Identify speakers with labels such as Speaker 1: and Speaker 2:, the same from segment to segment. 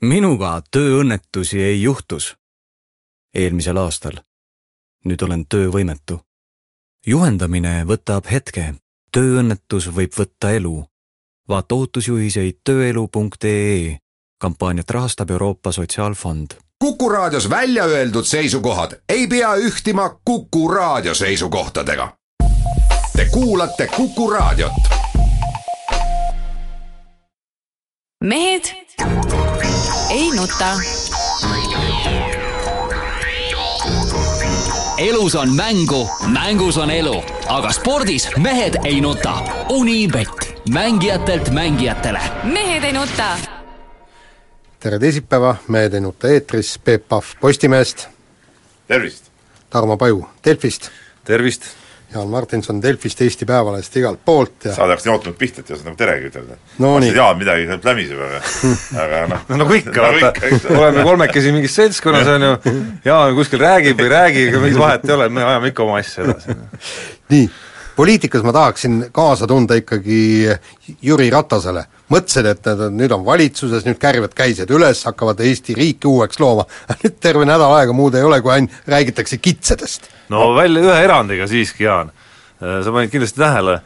Speaker 1: minuga tööõnnetusi ei juhtus. eelmisel aastal. nüüd olen töövõimetu. juhendamine võtab hetke, tööõnnetus võib võtta elu. vaata ohutusjuhiseid tööelu.ee. kampaaniat rahastab Euroopa Sotsiaalfond.
Speaker 2: kuku raadios välja öeldud seisukohad ei pea ühtima Kuku raadio seisukohtadega. Te kuulate Kuku raadiot.
Speaker 3: Mehed ei nuta.
Speaker 4: elus on mängu, mängus on elu, aga spordis mehed ei nuta. Unibet, mängijatelt mängijatele.
Speaker 3: mehed ei nuta.
Speaker 5: tere teisipäeva, Mehed ei nuta eetris, Peep Pahv Postimehest,
Speaker 6: tervist!
Speaker 5: Tarmo Paju Delfist,
Speaker 7: tervist!
Speaker 5: Jaan Martinson Delfist, Eesti Päevalehest, igalt poolt ja
Speaker 6: saade nii ootamatult pihta, et ei osanud nagu teregi ütelda.
Speaker 5: No nii.
Speaker 6: Jaan midagi sealt plämiseb, aga aga noh.
Speaker 7: no nagu ikka, vaata oleme kolmekesi mingis seltskonnas, on ju, Jaan kuskil räägib või ei räägi, ega mingit vahet ei ole, me ajame ikka oma asja edasi.
Speaker 5: nii, poliitikas ma tahaksin kaasa tunda ikkagi Jüri Ratasele. mõtlesin, et nad on, nüüd on valitsuses, nüüd kärvivad käised üles, hakkavad Eesti riiki uueks looma, nüüd terve nädal aega muud ei ole, kui ainult räägitakse kitsedest.
Speaker 7: No välja ühe erandiga siiski, Jaan. sa panid kindlasti tähele,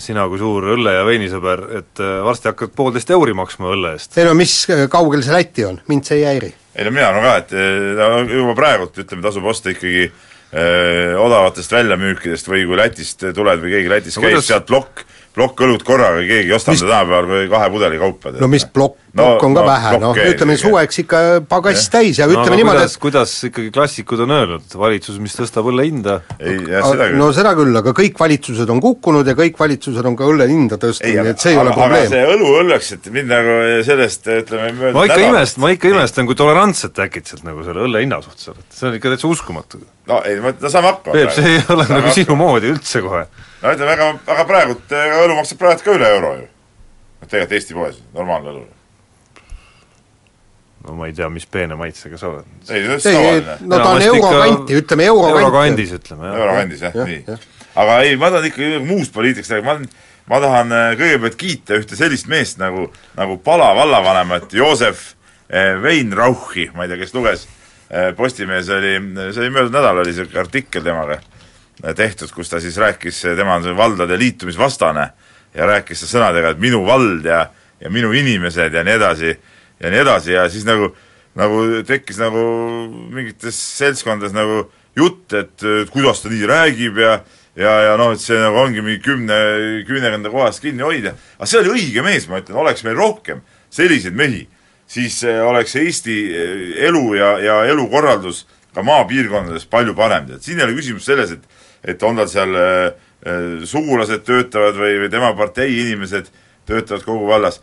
Speaker 7: sina kui suur õlle- ja veinisõber, et äh, varsti hakkad poolteist euri maksma õlle eest.
Speaker 5: ei no mis, kaugel see Läti on, mind see ei häiri.
Speaker 6: ei no mina arvan ka, et no juba praegult ütleme, tasub osta ikkagi eh, odavatest väljamüükidest või kui Lätist tuled või keegi Lätis
Speaker 7: No
Speaker 6: no, käib
Speaker 7: kuidas...
Speaker 6: sealt plokk, plokk õlut korraga, keegi ei osta
Speaker 5: Mis-
Speaker 6: tänapäeval või kahe pudeli kaupa.
Speaker 5: no mis plokk, plokk on ka vähe, noh ütleme suveks ikka pagass täis ja
Speaker 7: no
Speaker 5: ütleme
Speaker 7: aga
Speaker 5: niimoodi,
Speaker 7: kuidas, kuidas ikkagi klassikud on öelnud, valitsus, mis tõstab õlle hinda,
Speaker 6: ei, jah, seda
Speaker 5: et
Speaker 6: küll.
Speaker 5: no seda küll, aga kõik valitsused on kukkunud ja kõik valitsused on ka õlle hinda tõstnud,
Speaker 6: ei,
Speaker 5: nii et see ei ole probleem.
Speaker 6: see õlu õlleks, et mind nagu sellest ütleme mööda
Speaker 7: ma ikka imestan, ma ikka imestan, kui tolerantselt äkitselt nagu selle õlle hinna suhtes olete, see on ikka täitsa uskumatu.
Speaker 6: No ei, me saame hakkama
Speaker 7: Peep, see ei ole nagu sinu moodi üldse kohe.
Speaker 6: no ütleme, aga, aga praegult ega õlu maksab praegu ka üle euro ju. noh, tegelikult Eesti poes, normaalne õlu.
Speaker 7: no ma ei tea, mis peene maitsega sa oled.
Speaker 6: ei, see on
Speaker 5: ei, ei,
Speaker 6: tavaline.
Speaker 5: no ta on
Speaker 7: ikka
Speaker 5: eurokanti, ütleme eurokanti.
Speaker 7: eurokandis, ütleme, jah.
Speaker 6: eurokandis jah
Speaker 5: Jah,
Speaker 6: nii
Speaker 5: jah..
Speaker 6: aga ei, ma tahan ikka muust poliitikast rääkida, ma, ma tahan äh, kõigepealt kiita ühte sellist meest nagu, nagu Pala vallavanemat Joosef äh, Weinrauchi, ma ei tea, kes luges, Postimehes oli, see oli möödunud nädal, oli niisugune artikkel temaga äh, tehtud, kus ta siis rääkis, tema on valdade liitumisvastane ja rääkis sõnadega, et minu vald ja, ja minu inimesed ja nii edasi ja nii edasi ja siis nagu nagu tekkis nagu mingites seltskondades nagu jutt, et, kuidas ta nii räägib ja ja, ja noh, et see nagu ongi mingi kümne küünekanda kohast kinni hoida. aga see oli õige mees, ma ütlen, oleks meil rohkem selliseid mehi, siis eh, oleks Eesti eh, elu ja, ja elukorraldus ka maapiirkondades palju parem, et siin ei ole küsimus selles, et et on tal seal äh, sugulased töötavad või, või tema partei inimesed töötavad kogu vallas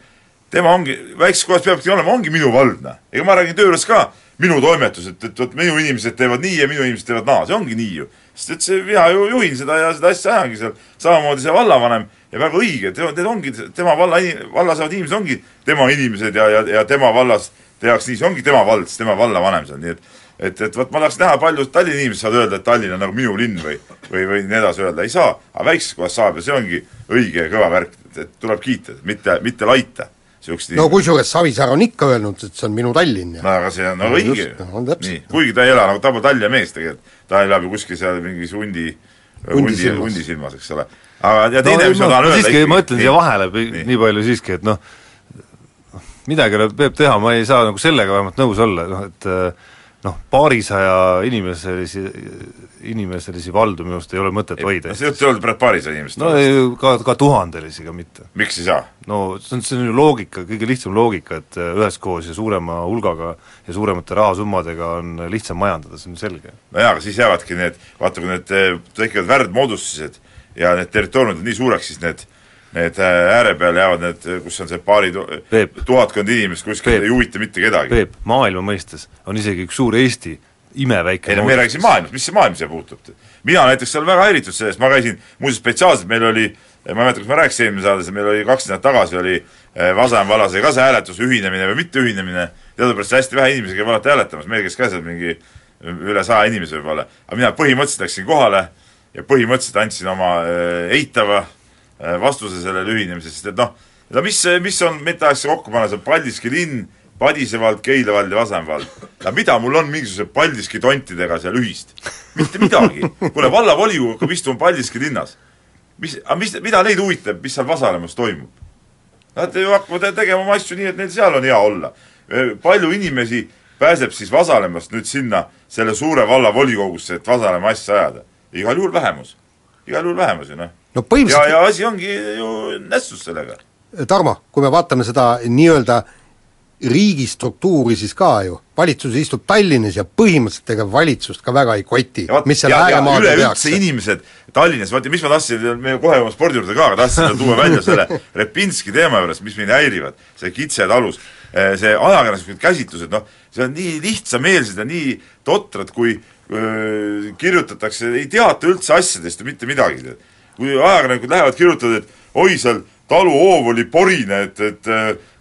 Speaker 6: tema ongi, väikses kohas peabki olema, ongi minu vald, noh. ega ma räägin töö juures ka minu toimetus, et, et vot minu inimesed teevad nii ja minu inimesed teevad naa, see ongi nii ju. sest et see, mina ju juhin seda ja seda asja ajangi seal, samamoodi see vallavanem ja väga õige, tema, need ongi, tema valla, vallas olevad inimesed ongi tema inimesed ja, ja, ja tema vallas tehakse nii, see ongi tema vald, siis tema vallavanem seal, nii et et, et vot ma tahaks näha, palju Tallinna inimesed saavad öelda, et Tallinn on nagu minu linn või või, või nii edasi öelda, ei saa, aga väikses kohas saab ja see ongi õige ja kõva värk, et tuleb kiita, mitte, mitte laita
Speaker 5: no kusjuures Savisaar on ikka öelnud, et see on minu Tallinn ja
Speaker 6: no aga see on no, õige. nii, kuigi ta ei ela nagu ta pole Tallinna mees tegelikult, ta elab ju kuskil seal mingis hundi, hundi, hundi silmas, eks ole. aga ja teine, mis ma tahan öelda
Speaker 7: siiski ma ütlen siia vahele nii,
Speaker 6: Nii.
Speaker 7: palju siiski, et noh, midagi peab teha, ma ei saa nagu sellega vähemalt nõus olla, noh et eh, noh, paarisaja inimeselisi, inimeselisi valdu minu arust ei ole mõtet hoida
Speaker 6: no see jutt ei olnud praegu paarisaja inimest
Speaker 7: no ei, ka, ka tuhandelisi ka mitte.
Speaker 6: miks ei saa?
Speaker 7: no see on, see on ju loogika, kõige lihtsam loogika, et eh, üheskoos ja suurema hulgaga ja suuremate rahasummadega on lihtsam majandada, see on selge.
Speaker 6: no jaa, aga siis jäävadki need, vaata kui need eh, tekivad värdmoodustised ja need territooriumid on nii suureks, siis need need äh, ääre peal jäävad need, kus on see paari tu-
Speaker 7: Peep.
Speaker 6: tuhatkond inimest kuskil, ei huvita mitte kedagi.
Speaker 7: Peep, maailma mõistes on isegi üks suur Eesti imeväike
Speaker 6: ei no me siin maailmast, mis see maailm siia puutub? mina näiteks olen väga häiritud sellest, ma käisin muuseas spetsiaalselt, meil oli ma ei mäleta, kas ma rääkisin eelmises saates, meil oli kaks nädalat tagasi oli eh, Vasamäe vallas oli ka see hääletus, ühinemine või mitte ühinemine, teadupärast hästi vähe inimesi käib alati hääletamas, meil käis ka seal mingi üle saja inimese võib-olla, aga mina põhimõtteliselt läksin kohale ja põhimõtteliselt andsin oma eitava vastuse sellele ühinemisele, sest et noh, no mis, mis on, mida asja kokku panna, see on Paldiski linn, Padise vald, Keila vald ja Lasnamäe vald. aga mida mul on mingisuguse Paldiski tontidega seal ühist? mitte midagi. kuule, vallavolikogu hakkab istuma Paldiski linnas. mis, aga mis, mida neid huvitab, mis seal Vasalemmas toimub? Nad ju hakkavad tegema oma asju nii, et neil seal on hea olla. palju inimesi pääseb siis Vasalemmast nüüd sinna selle suure valla volikogusse, et Vasalemma asja ajada? igal juhul vähemus. Igal juhul vähemus ju noh.
Speaker 5: no
Speaker 6: ja,
Speaker 5: põhimõtteliselt
Speaker 6: ja asi ongi ju nässus sellega.
Speaker 5: Tarmo, kui me vaatame seda nii-öelda riigistruktuuri siis ka ju, valitsus istub Tallinnas ja põhimõtteliselt ega valitsust ka väga ei koti, mis seal
Speaker 6: ja, ja
Speaker 5: ääremaadel tehakse.
Speaker 6: inimesed Tallinnas, vaata mis ma tahtsin, me kohe oma spordi juurde ka, aga tahtsin tuua välja selle Repinski teema juures, mis mind häirivad, see Kitse talus, see ajakirjanduslikud käsitlused, noh, see on nii lihtsameelsed ja nii totrad, kui öö, kirjutatakse, ei teata üldse asjadest ju mitte midagi, kui ajakirjanikud lähevad, kirjutavad, et oi, seal taluhoov oli porine, et, et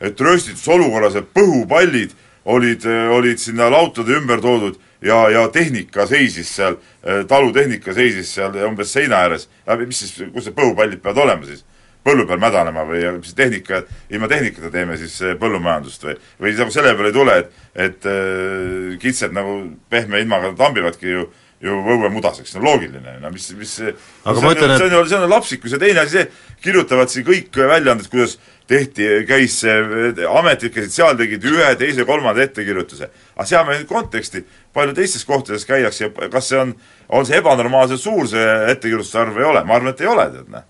Speaker 6: et rööstitusolukorras, et põhupallid olid, olid sinna lautade ümber toodud ja, ja tehnika seisis seal, talutehnika seisis seal umbes seina ääres. mis siis, kus need põhupallid peavad olema siis? Põllu peal mädanema või mis tehnika, ilma tehnikata teeme siis eh, põllumajandust või, või nagu selle peale ei tule, et, et äh, kitsed nagu pehme ilmaga tambivadki ju ju õue mudaseks, no loogiline, no mis, mis
Speaker 7: Aga ma ütlen,
Speaker 6: on,
Speaker 7: et-
Speaker 6: see on see on lapsikus ja teine asi see, kirjutavad siin kõik väljaanded, kuidas tehti, käis see, ametid käisid seal, tegid ühe, teise, kolmanda ettekirjutuse. aga seame nüüd konteksti, palju teistes kohtades käiakse ja kas see on, on see ebanormaalselt suur, see ettekirjutuste arv või ei ole, ma arvan, et ei ole, tead noh.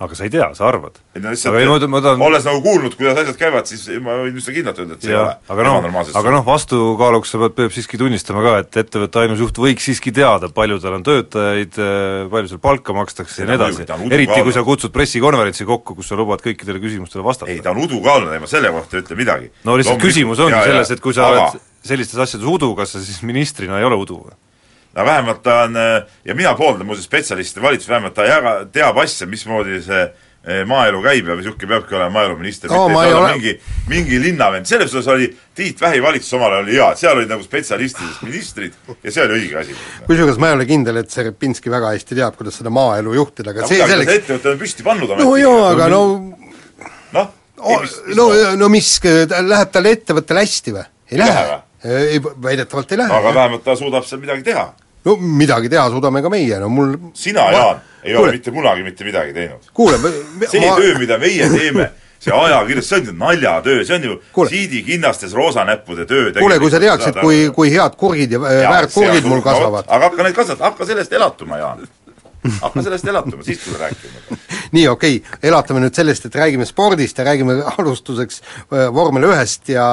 Speaker 7: Aga sa ei tea, sa arvad.
Speaker 6: et no lihtsalt
Speaker 7: ma, ma tahan
Speaker 6: olles nagu kuulnud, kuidas asjad käivad, siis ma võin üsna kindlalt öelda, et see
Speaker 7: jah,
Speaker 6: ei
Speaker 7: aga
Speaker 6: ole
Speaker 7: noh,
Speaker 6: ebanormaalselt
Speaker 7: aga noh, vastukaaluks sa pead, peab siiski tunnistama ka, et ettevõtte ainus juht võiks siiski teada, palju tal on töötajaid, palju seal palka makstakse ja nii edasi
Speaker 6: on.
Speaker 7: eriti, kui sa kutsud pressikonverentsi kokku, kus sa lubad kõikidele küsimustele vastata
Speaker 6: ei, ta on udu ka olnud, ei ma selle kohta ei ütle midagi.
Speaker 7: no lihtsalt küsimus ongi selles, et kui sa
Speaker 6: aga,
Speaker 7: oled sellistes asjades udu, kas sa siis ministrina ei ole udu või?
Speaker 6: No vähemalt ta on ja mina pooldan muuseas spetsialistide valitsust, vähemalt ta jaga, teab asja, mismoodi see eh, maaelu käib ja niisugune peabki olema maaeluminister
Speaker 5: No,
Speaker 6: mitte ei
Speaker 5: ole-
Speaker 6: mingi, mingi linnavend, selles osas oli Tiit Vähi valitsus omal ajal oli hea, seal olid nagu spetsialistidest ministrid ja see oli õige asi.
Speaker 5: kusjuures ma ei ole kindel, et see Repinski väga hästi teab, kuidas seda maaelu juhtida, aga see
Speaker 6: see
Speaker 5: selleks,
Speaker 6: ettevõte on püsti pannud
Speaker 5: no jaa, aga no
Speaker 6: noh,
Speaker 5: no, no mis, läheb tal ettevõttel hästi või? ei
Speaker 6: Ei
Speaker 5: lähe
Speaker 6: lähe.
Speaker 5: ei, väidetavalt ei lähe
Speaker 6: aga. vähemalt ta suudab seal midagi teha.
Speaker 5: no midagi teha suudame ka meie, no mul
Speaker 6: sina, Jaan, ei
Speaker 5: Kuule.
Speaker 6: ole mitte kunagi mitte midagi teinud. see ma... töö, mida meie teeme, see ajakirjas, see on ju naljatöö, see on ju
Speaker 5: Kuule.
Speaker 6: siidikinnastes roosanäppude töö.
Speaker 5: kuule, kui sa teaksid, kui, kui head kurgid ja äh, väärkurgid mul kasvavad.
Speaker 6: aga hakka neid kasvatama, hakka sellest elatuma, Jaan. hakka sellest elatuma, siis tule rääkima.
Speaker 5: nii, okei okay., elatame nüüd sellest, et räägime spordist ja räägime alustuseks äh, vormel ühest ja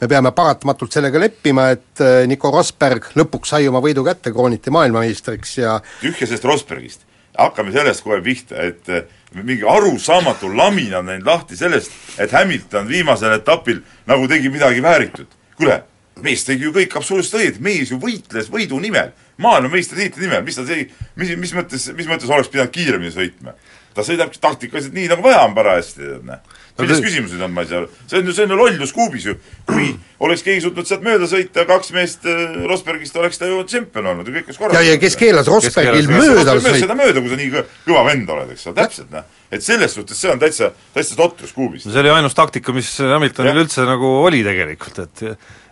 Speaker 5: me peame paratamatult sellega leppima, et äh, Nico Rosberg lõpuks sai oma võidu kätte, krooniti maailmameistriks ja
Speaker 6: tühja sellest Rosbergist. hakkame sellest kohe pihta, et eh, mingi arusaamatu lamin on läinud lahti sellest, et Hamilton viimasel etapil nagu tegi midagi vääritut. kuule, mees tegi ju kõik absoluutselt õieti, mees ju võitles võidu nimel, maailmameistritiitli nimel, mis ta tegi, mis, mis mõttes, mis mõttes oleks pidanud kiiremini sõitma? ta sõidabki taktikaliselt nii, nagu vaja on parajasti, tead näe. Milles küsimus nüüd on, ma ei saa aru, see on ju, see on ju lollus kuubis ju. kui oleks keegi suutnud sealt mööda sõita, kaks meest äh, Rosbergist, oleks ta ju tšempion olnud ja kõik oleks korras
Speaker 5: ja, ja kes keelas Rosbergil mööda sõita.
Speaker 6: seda mööda, kui sa nii kõ- kõva vend oled, eks ole, täpselt noh. et selles suhtes see on täitsa, täitsa totrus kuubis
Speaker 7: no. see oli ainus taktika, mis Hamiltonil üldse nagu oli tegelikult, et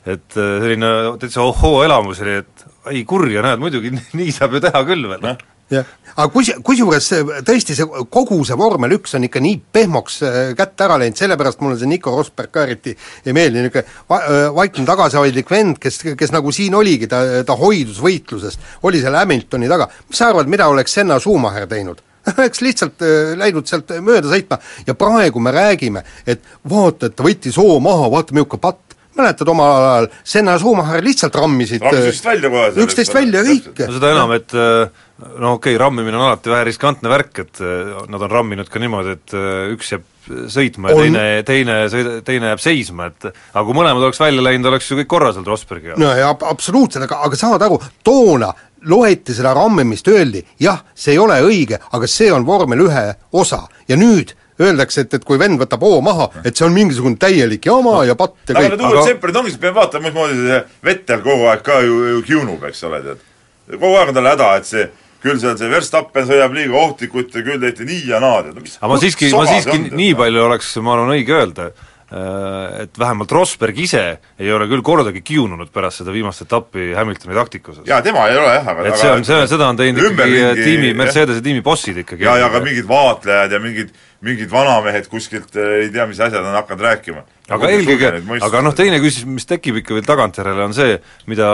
Speaker 7: et äh, selline täitsa ohoo elamus oli, et ai kurja, näed muidugi, nii saab ju teha küll veel
Speaker 6: Noh..
Speaker 5: jah, aga kus, kusjuures see, tõesti see, kogu see vormel üks on ikka nii pehmoks äh, kätte ära läinud, sellepärast mulle see Nico Rosberg ka eriti ei meeldi, niisugune va- äh, vaikne tagasihoidlik vend, kes, kes nagu siin oligi, ta, ta hoidus võitlusest, oli seal Hamiltoni taga, mis sa arvad, mida oleks Senna Schumacher teinud? oleks lihtsalt äh, läinud sealt mööda sõitma. Ja praegu me räägime, et vaata, et ta võttis hoo maha, vaata milline patt, mäletad omal ajal, Senna ja Schumacher lihtsalt rammisid
Speaker 6: Rammis üksteist välja kohe
Speaker 5: üksteist välja
Speaker 6: täpselt.
Speaker 5: kõike
Speaker 7: no seda enam, et äh, no okei okay,, rammimine on alati vähe riskantne värk, et äh, nad on ramminud ka niimoodi, et äh, üks jääb sõitma ja
Speaker 5: On.
Speaker 7: teine, teine sõida, teine jääb seisma, et aga kui mõlemad oleks välja läinud, oleks ju kõik korras olnud Rosbergi jaoks.
Speaker 5: no ja ab- absoluutselt, aga, aga saad aru, toona loeti seda rammimist, öeldi jah, see ei ole õige, aga see on vormel ühe osa ja nüüd öeldakse, et, et kui vend võtab hoo maha, et see on mingisugune täielik jama ja patt ja
Speaker 6: aga
Speaker 5: kõik
Speaker 6: need uued
Speaker 7: Aga-
Speaker 6: tsemperid ongi, siis peame vaatama, mismoodi see Vettel kogu aeg ka ju, ju kiunub, eks ole, tead. kogu aeg on tal häda, et see küll seal see Verstappen sõidab liiga ohtlikult ja küll tehti nii ja naa, tead, no mis
Speaker 7: aga ma siiski, ma siiski
Speaker 6: on,
Speaker 7: nii palju oleks, ma arvan, õige öelda, et vähemalt Rosberg ise ei ole küll kordagi kiununud pärast seda viimast etappi Hamiltoni taktika osas.
Speaker 6: jaa, tema ei ole jah, aga
Speaker 7: et see on, see on, seda on teinud ikkagi tiimi, Mercedese tiimi bossid ikkagi.
Speaker 6: jaa, ja ka mingid vaatlejad ja mingid mingid vanamehed kuskilt äh, ei tea, mis asjad on hakanud rääkima.
Speaker 7: aga eelkõige, aga noh, teine küsimus, mis tekib ikka veel tagantjärele, on see, mida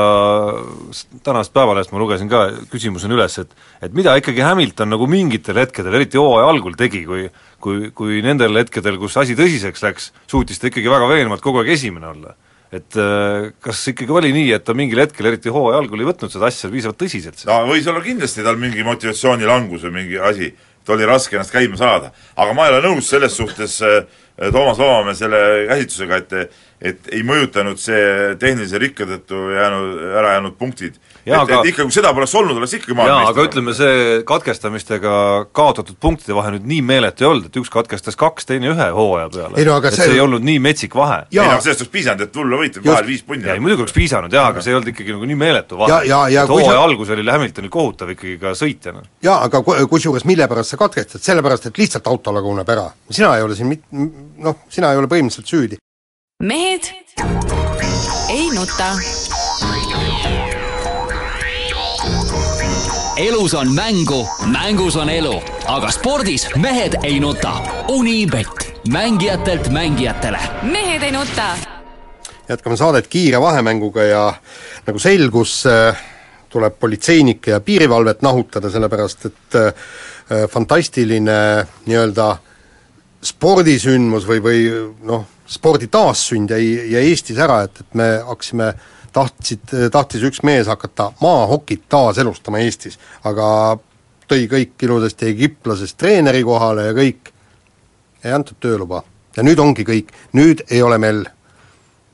Speaker 7: tänasest Päevalehest ma lugesin ka, küsimus on üles, et et mida ikkagi Hamilton nagu mingitel hetkedel, eriti hooaja algul tegi, kui kui, kui nendel hetkedel, kus asi tõsiseks läks, suutis ta ikkagi väga veenvalt kogu aeg esimene olla et äh, kas ikkagi oli nii, et ta mingil hetkel, eriti hooaja algul, ei võtnud seda asja piisavalt tõsiselt?
Speaker 6: no võis olla kindlasti tal mingi motivatsioonilangus või mingi asi, et oli raske ennast käima saada. aga ma ei ole nõus selles suhtes äh, Toomas Vabamäe selle käsitlusega, et et ei mõjutanud see tehnilise rikke tõttu jäänud, ära jäänud punktid. Et, aga... et ikka, kui seda poleks olnud, oleks ikkagi
Speaker 7: jaa, aga ütleme, see katkestamistega kaotatud punktide vahe nüüd nii meeletu ei olnud, et üks katkestas kaks, teine ühe hooaja peale.
Speaker 6: ei
Speaker 7: no aga et see, see ei olnud nii metsik vahe.
Speaker 6: ei no sellest oleks piisanud, et tulla võita vahel viis punni.
Speaker 7: ei muidugi oleks piisanud jaa, aga see ei olnud ikkagi nagu nii meeletu vahe. et hooaja sa... algus oli Hamiltonil kohutav ikkagi ka sõitjana.
Speaker 5: jaa, aga kusjuures mille pärast sa katkestad, sellepärast et lihtsalt auto laguneb ära. sina ei ole siin mit-, noh, sina ei ole põhimõtteliselt süüdi.
Speaker 3: mehed ei nuta.
Speaker 4: Elus on mängu, mängus on elu, aga spordis mehed ei nuta. Unibet, mängijatelt mängijatele.
Speaker 3: mehed ei nuta.
Speaker 5: jätkame saadet kiire vahemänguga ja nagu selgus, äh, tuleb politseinikke ja piirivalvet nahutada, sellepärast et äh, fantastiline nii-öelda spordisündmus või, või noh, spordi taassünd jäi, jäi Eestis ära, et, et me hakkasime tahtsid, tahtis üks mees hakata maahokit taaselustama Eestis, aga tõi kõik ilusasti egiptlasest treeneri kohale ja kõik, ei antud tööluba. ja nüüd ongi kõik, nüüd ei ole meil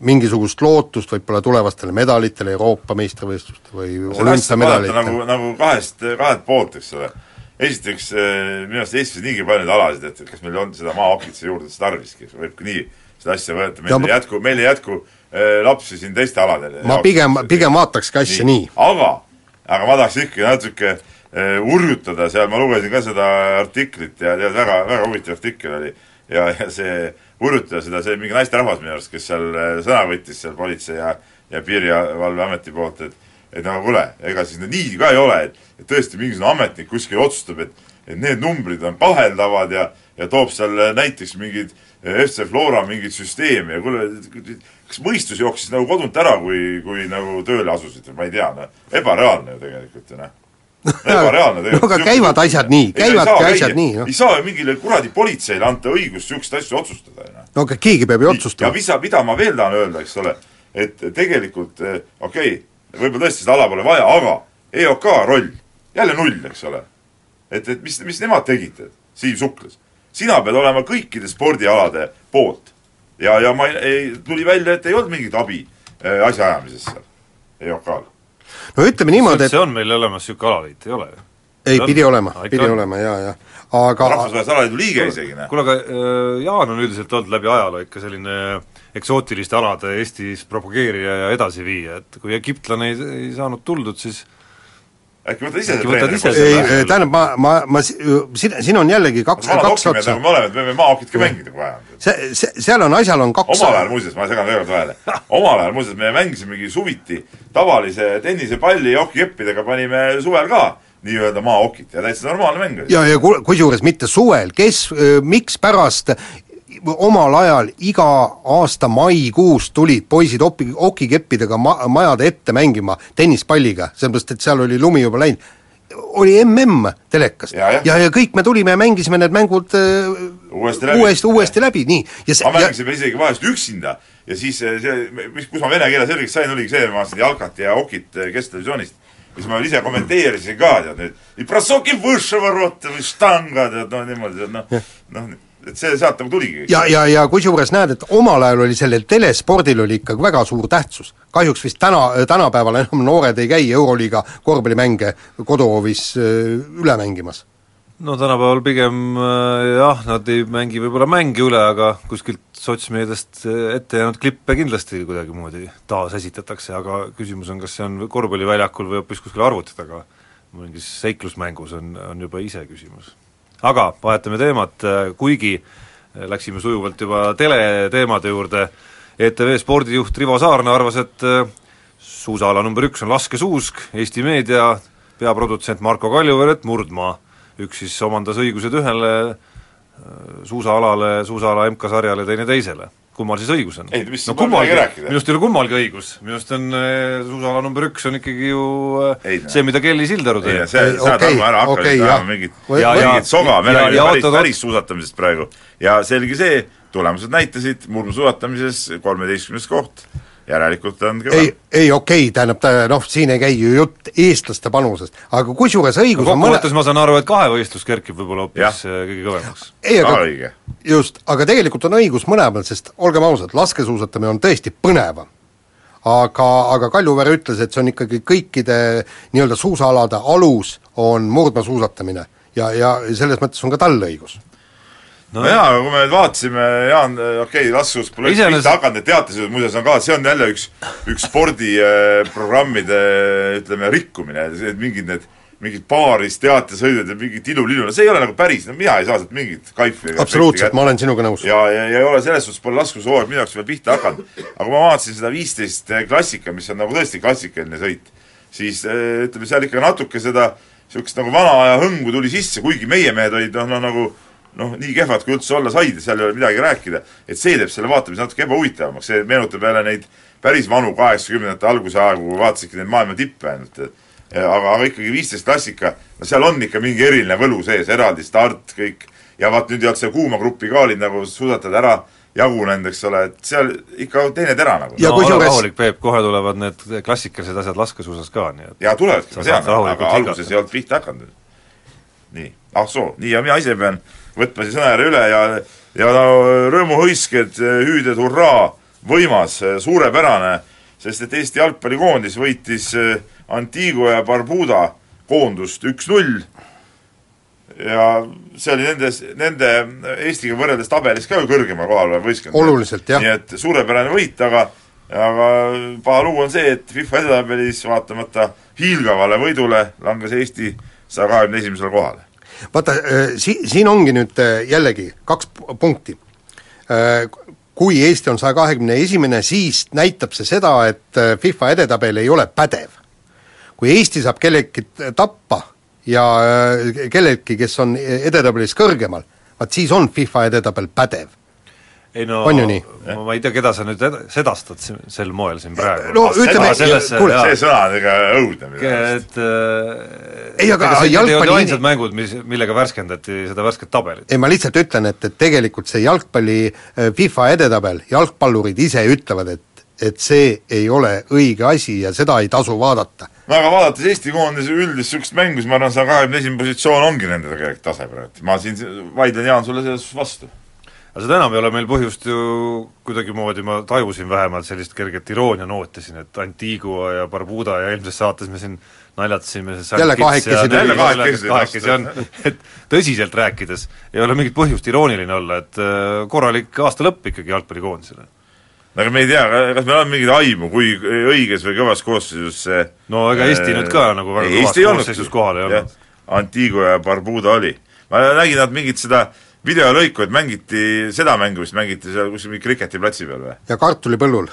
Speaker 5: mingisugust lootust võib-olla tulevastele medalitele, Euroopa meistrivõistluste või olümpiamedalitele.
Speaker 6: nagu, nagu kahest, kahelt poolt, eks ole. esiteks, eh, minu arust Eestis niigi palju neid alasid, et, kas meil on seda maahokit siia juurde tarviski, võib ka nii seda asja võtta, meil ei jätku, meil ei jätku lapsi siin teiste aladel.
Speaker 5: ma pigem, pigem vaatakski asja nii, nii..
Speaker 6: aga, aga ma tahaks ikkagi natuke äh, urjutada seal, ma lugesin ka seda artiklit ja tead, väga, väga huvitav artikkel oli. ja, ja see, urjutada seda, see mingi naisterahvas minu arust, kes seal äh, sõna võttis seal politsei ja ja Piirivalveameti poolt, et et no kuule, ega siis nii ka ei ole, et, et tõesti mingisugune ametnik kuskil otsustab, et et need numbrid on paheldavad ja, ja toob seal näiteks mingid äh, FC Flora mingit süsteemi ja kuule, kas mõistus jooksis nagu kodunt ära, kui, kui nagu tööle asusid või ma ei tea, noh, ebareaalne ju tegelikult ju noh ebareaalne
Speaker 5: tegelikult. no aga käivad asjad nii, käivadki asjad nii, noh.
Speaker 6: ei saa ju mingile kuradi politseile anda õigust niisuguseid asju otsustada, ju noh.
Speaker 5: no aga keegi peab ju otsustama.
Speaker 6: ja mis, mida ma veel tahan öelda, eks ole, et tegelikult eh, okei okay,, võib-olla tõesti seda ala pole vaja, aga EOK roll, jälle null, eks ole. et, et mis, mis nemad tegid, Siim Suklas sina pead olema kõikide spordialade poolt. ja, ja ma ei, ei, tuli välja, et ei olnud mingit abi äh, asjaajamises seal EOK-l.
Speaker 5: no ütleme niimoodi,
Speaker 7: et see on meil olemas niisugune alaliit, ei ole ju?
Speaker 5: ei, pidi olema, pidi on. olema jaa, jaa. aga
Speaker 6: rahvusvahelise alaliidu liige isegi, noh.
Speaker 7: kuule, aga äh, Jaan on üldiselt olnud läbi ajaloo ikka selline eksootiliste alade Eestis propageerija ja edasiviija, et kui egiptlane ei, ei saanud tuldud, siis
Speaker 6: äkki võtad ise
Speaker 7: selle treeneri?
Speaker 5: ei, tähendab, ma, ma, ma, siin, siin on jällegi kaks, kaks otsa.
Speaker 6: me oleme, me võime maahokit ka mängida, kui vaja.
Speaker 5: see, see, seal on, asjal on kaks
Speaker 6: omal ajal muuseas, ma segan veel kord vahele, omal ajal muuseas me mängisimegi suviti tavalise tennisepalli ja hokikeppidega panime suvel ka nii-öelda maahokit ja täitsa normaalne mäng oli.
Speaker 5: ja, ja kusjuures mitte suvel, kes, mikspärast omal ajal iga aasta maikuus tulid poisid opi, okikeppidega ma-, majade ette mängima tennispalliga, sellepärast et seal oli lumi juba läinud, oli mm telekas ja, ja, ja, ja kõik me tulime ja mängisime need mängud äh, uuesti läbi, uuesti, uuesti läbi, nii.
Speaker 6: ma mängisin ja... isegi vahest üksinda. Ja siis äh, see, mis, kus ma vene keele selgeks sain, oligi see, ma vaatasin jalkat ja okit äh, Kesktelevisioonist ja siis ma ise kommenteerisin ka, tead, et või štanga, tead, noh niimoodi, tead noh, noh et see sealt nagu tuligi.
Speaker 5: ja, ja, ja kusjuures näed, et omal ajal oli sellel telespordil oli ikkagi väga suur tähtsus. kahjuks vist täna, tänapäeval enam noored ei käi Euroliiga korvpallimänge koduhoovis äh, üle mängimas.
Speaker 7: no tänapäeval pigem äh, jah, nad ei mängi võib-olla mänge üle, aga kuskilt sotsmeediast äh, ette jäänud klippe kindlasti kuidagimoodi taasesitatakse, aga küsimus on, kas see on korvpalliväljakul või hoopis kuskil arvuti taga. mingis seiklusmängus on, on juba iseküsimus aga vahetame teemat, kuigi läksime sujuvalt juba teleteemade juurde, ETV spordijuht Rivo Saarna arvas, et äh, suusaala number üks on laskesuusk, Eesti Meedia peaprodutsent Marko Kaljuveeret Murdmaa. üks siis omandas õigused ühele äh, suusaalale, suusaala MK-sarjale, teine teisele. Kummal siis õigus on? No kummalgi, minust ei ole kummalgi õigus, minu arust on äh, suusaala number üks on ikkagi ju äh,
Speaker 6: Ei, no.
Speaker 7: see, mida Kelly Sildaru teeb.
Speaker 6: see,
Speaker 5: Ei,
Speaker 6: saad aru, ära hakka
Speaker 5: okei,
Speaker 6: nüüd ajama mingit mingit soga, me räägime
Speaker 7: ja
Speaker 6: päris, päris suusatamisest praegu. ja selge see, tulemused näitasid, murdmaasuusatamises kolmeteistkümnes koht, järelikult on kõva.
Speaker 5: ei, ei okei okay,, tähendab ta noh, siin ei käi ju jutt eestlaste panusest, aga kusjuures õigus on mõne
Speaker 7: kokkuvõttes ma saan aru, et kahevõistlus kerkib võib-olla hoopis äh, kõige kõvemaks.
Speaker 5: ei, aga
Speaker 6: õige.
Speaker 5: just, aga tegelikult on õigus mõlemal, sest olgem ausad, laskesuusatamine on tõesti põnevam. aga, aga Kaljuvere ütles, et see on ikkagi kõikide nii-öelda suusaalade alus on murdmaasuusatamine ja, ja selles mõttes on ka tal õigus.
Speaker 6: no jaa, aga kui me nüüd vaatasime, Jaan, okei okay,, laskesuusk pole üldse
Speaker 7: Iseenesest-
Speaker 6: pihta hakanud, need teatesõidud muuseas on ka, see on jälle üks, üks spordiprogrammide ütleme, rikkumine, et mingid need mingid paaris teatesõidud ja mingid ilulilu, no see ei ole nagu päris, no mina ei saa sealt mingit kaifi
Speaker 5: absoluutselt, ma olen sinuga nõus.
Speaker 6: ja, ja, ja ei ole selles suhtes pole laskushooaeg minu jaoks veel pihta hakanud. aga kui ma vaatasin seda viisteist klassika, mis on nagu tõesti klassikaline sõit, siis eh, ütleme seal ikka natuke seda niisugust nagu vana aja hõngu tuli sisse, kuigi meie mehed olid noh no, nagu noh, nii kehvad kui üldse olla said ja seal ei ole midagi rääkida, et see teeb selle vaatamise natuke ebahuvitavamaks, see meenutab jälle neid päris vanu kaheksakümnendate alguse aegu, kui vaatasidki neid maailma tippe ainult. aga, aga ikkagi viisteist klassika, no seal on ikka mingi eriline võlu sees, eraldi start, kõik, ja vaat nüüd ei olnud see kuuma grupi ka olid nagu suusatajad ära jagunenud, eks ole, et seal ikka teine tera nagu.
Speaker 5: Ja
Speaker 7: no ole rahulik, Peep, kohe tulevad need klassikalised asjad laskesuusas ka, nii et
Speaker 6: ja tulevadki, ma tean aga
Speaker 7: hingata.
Speaker 6: alguses ei olnud pihta hakanud. nii, ah soo, nii ja mina ise pean võtma siis sõnajärje üle ja, ja no rõõmuhõisked, hüüded, hurraa, võimas, suurepärane, sest et Eesti jalgpallikoondis võitis eh, Antigua ja Barbuda koondust üks-null ja see oli nendes, nende Eestiga võrreldes tabelis ka ju kõrgemal kohal olev võistkond.
Speaker 5: Oluliselt, jah.
Speaker 6: nii et suurepärane võit, aga aga paha lugu on see, et FIFA edetabelis vaatamata hiilgavale võidule langes Eesti saja kahekümne esimesele kohale.
Speaker 5: vaata, si-, siin ongi nüüd äh, jällegi kaks punkti. Kui Eesti on saja kahekümne esimene, siis näitab see seda, et äh, FIFA edetabel ei ole pädev. kui Eesti saab kellegi tappa ja äh, kelleltki, kes on edetabelis kõrgemal, vaat siis on FIFA edetabel pädev.
Speaker 7: Ei no
Speaker 5: On ju nii?
Speaker 7: ma, ei tea, keda sa nüüd ed- sedastad sel moel siin praegu
Speaker 5: no ütleme
Speaker 7: sellesse-
Speaker 5: kuule,
Speaker 6: see sõna on ikka õudne minu meelest.
Speaker 7: et äh,
Speaker 5: Ei, aga jalgpalli-
Speaker 7: ainsad mängud, mis, millega värskendati seda värsket tabelit.
Speaker 5: ei ma lihtsalt ütlen, et, et tegelikult see jalgpalli äh, FIFA edetabel, jalgpallurid ise ütlevad, et et see ei ole õige asi ja seda ei tasu vaadata.
Speaker 6: no aga vaadates Eesti koondise üldist niisugust mängu, siis ma arvan, saja kahekümne esimene positsioon ongi nende tegelik tase praegu. ma siin vaidlen, Jaan, sulle selles vastu.
Speaker 7: Aga seda enam ei ole meil põhjust ju kuidagimoodi, ma tajusin vähemalt sellist kerget iroonia nooti siin, et Antigua ja Barbuda ja eelmises saates me siin naljatasime
Speaker 5: Jälle kahekesi.
Speaker 6: Jälle kahekesi
Speaker 7: kahekesi on, et tõsiselt rääkides ei ole mingit põhjust irooniline olla, et äh, korralik aastalõpp ikkagi jalgpallikoondisele
Speaker 6: aga me ei tea, kas meil on mingit aimu, kui õiges või kõvas koosseisus see
Speaker 7: no ega Eesti nüüd ka nagu väga kõvas koosseisus kohal ei olnud.
Speaker 6: Antigua ja Barbuda oli. ma nägin nad mingit seda videolõiku, et mängiti seda mängu vist mängiti seal kuskil mingi kriketiplatsi peal või?
Speaker 5: ja kartulipõllul.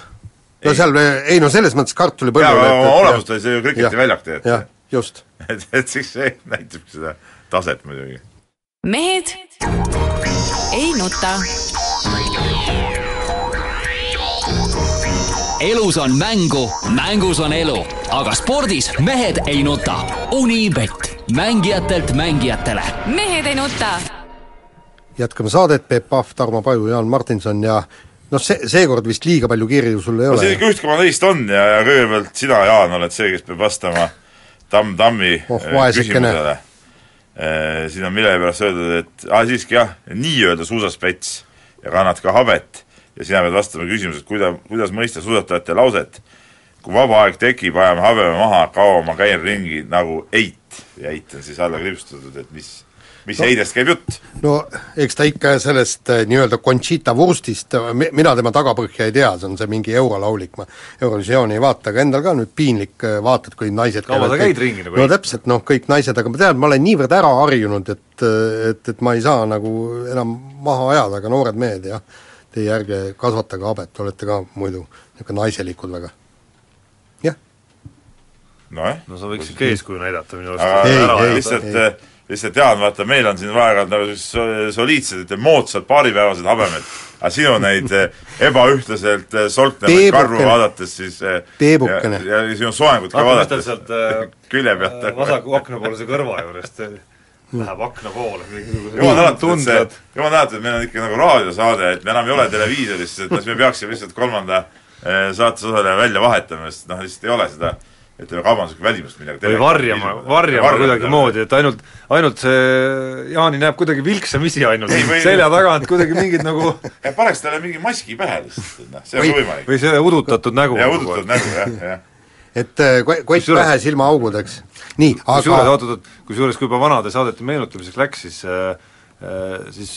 Speaker 5: no seal, ei no selles mõttes kartulipõllul
Speaker 6: jaa, aga oma olemust oli see ju kriketiväljak
Speaker 5: jah,
Speaker 6: tegelikult.
Speaker 5: just.
Speaker 6: et, et siis see näitabki seda taset muidugi.
Speaker 3: mehed ei nuta.
Speaker 4: elus on mängu, mängus on elu, aga spordis mehed ei nuta. Unibet, mängijatelt mängijatele
Speaker 3: mehed ei nuta.
Speaker 5: Jätkame saadet, Peep Pahv, Tarmo Paju, Jaan Martinson ja noh, see, seekord vist liiga palju kirju sul ei
Speaker 6: no see
Speaker 5: ole.
Speaker 6: ikka üht koma teist on ja, ja kõigepealt sina, Jaan, oled see, kes peab vastama Tamm Tammi
Speaker 5: Oh,
Speaker 6: eh,
Speaker 5: vaesekene.
Speaker 6: küsimusele. siin on millegipärast öeldud, et aa siiski jah, nii-öelda suusaspets ja kannad ka habet ja sina pead vastama küsimusele, kuida-, kuidas mõista suusatajate lauset kui vaba aeg tekib, ajame habeme maha, kaua ma käin ringi nagu eit ja eit on siis alla kriipsustatud, et mis, mis no. heidest käib jutt.
Speaker 5: no eks ta ikka sellest äh, nii-öelda Conchita Wurstist, mina tema tagapõhja ei tea, see on see mingi eurolaulik, ma Eurovisiooni ei vaata, aga endal ka nüüd piinlik äh, vaatad, kui naised
Speaker 7: Kaua sa käid
Speaker 5: kõik-
Speaker 7: ringi nagu
Speaker 5: no täpselt, noh kõik naised, aga ma tean, ma olen niivõrd ära harjunud, et et, et, et ma ei saa nagu enam maha ajada, aga noored mehed, jah, teie ärge kasvatage habet, olete ka muidu niisugune naiselikud väga. jah.
Speaker 6: nojah.
Speaker 7: no sa võiks ikka eeskuju näidata minu
Speaker 6: aga
Speaker 5: Ei, ei,
Speaker 6: lihtsalt
Speaker 5: ei.
Speaker 6: Lihtsalt Jaan, vaata, meil on siin aeg-ajalt nagu sellised soliidsed, ütleme, moodsad paaripäevased habemed, aga sinu neid eh, ebaühtlaselt eh, solknevaid karvu vaadates siis eh,
Speaker 5: Peebukene.
Speaker 6: ja, ja sinu soengut ka vaadates
Speaker 7: sealt äh,
Speaker 6: külje pealt.
Speaker 7: vasaku aknapoolse kõrva juurest äh, läheb akna poole,
Speaker 6: jumal tänatud, et see
Speaker 7: tunded,
Speaker 6: jumal tänatud, et meil on ikka nagu raadiosaade, et me enam ei ole televiisoris, et kas me peaksime lihtsalt kolmanda saates osaleja välja vahetama, sest noh, lihtsalt ei ole seda ütleme, kaubanduslikku välimust midagi
Speaker 7: või varjama, varjama kuidagimoodi, et ainult, ainult see Jaani näeb kuidagi vilksamisi ainult
Speaker 6: Ei, või-
Speaker 7: selja tagant kuidagi mingid nagu
Speaker 6: paneks talle mingi maski pähe lihtsalt, et noh, see on
Speaker 5: Või-
Speaker 6: võimalik.
Speaker 7: või see udutatud nägu.
Speaker 6: ja udutatud nägu, jah, jah.
Speaker 5: et äh, ko- kott
Speaker 7: Kusjuures-
Speaker 5: pähe silmaaugudeks. nii,
Speaker 7: kusjuures,
Speaker 5: aga
Speaker 7: oot, oot, oot, kusjuures kui juba vanade saadete meenutamiseks läks, siis äh, äh, siis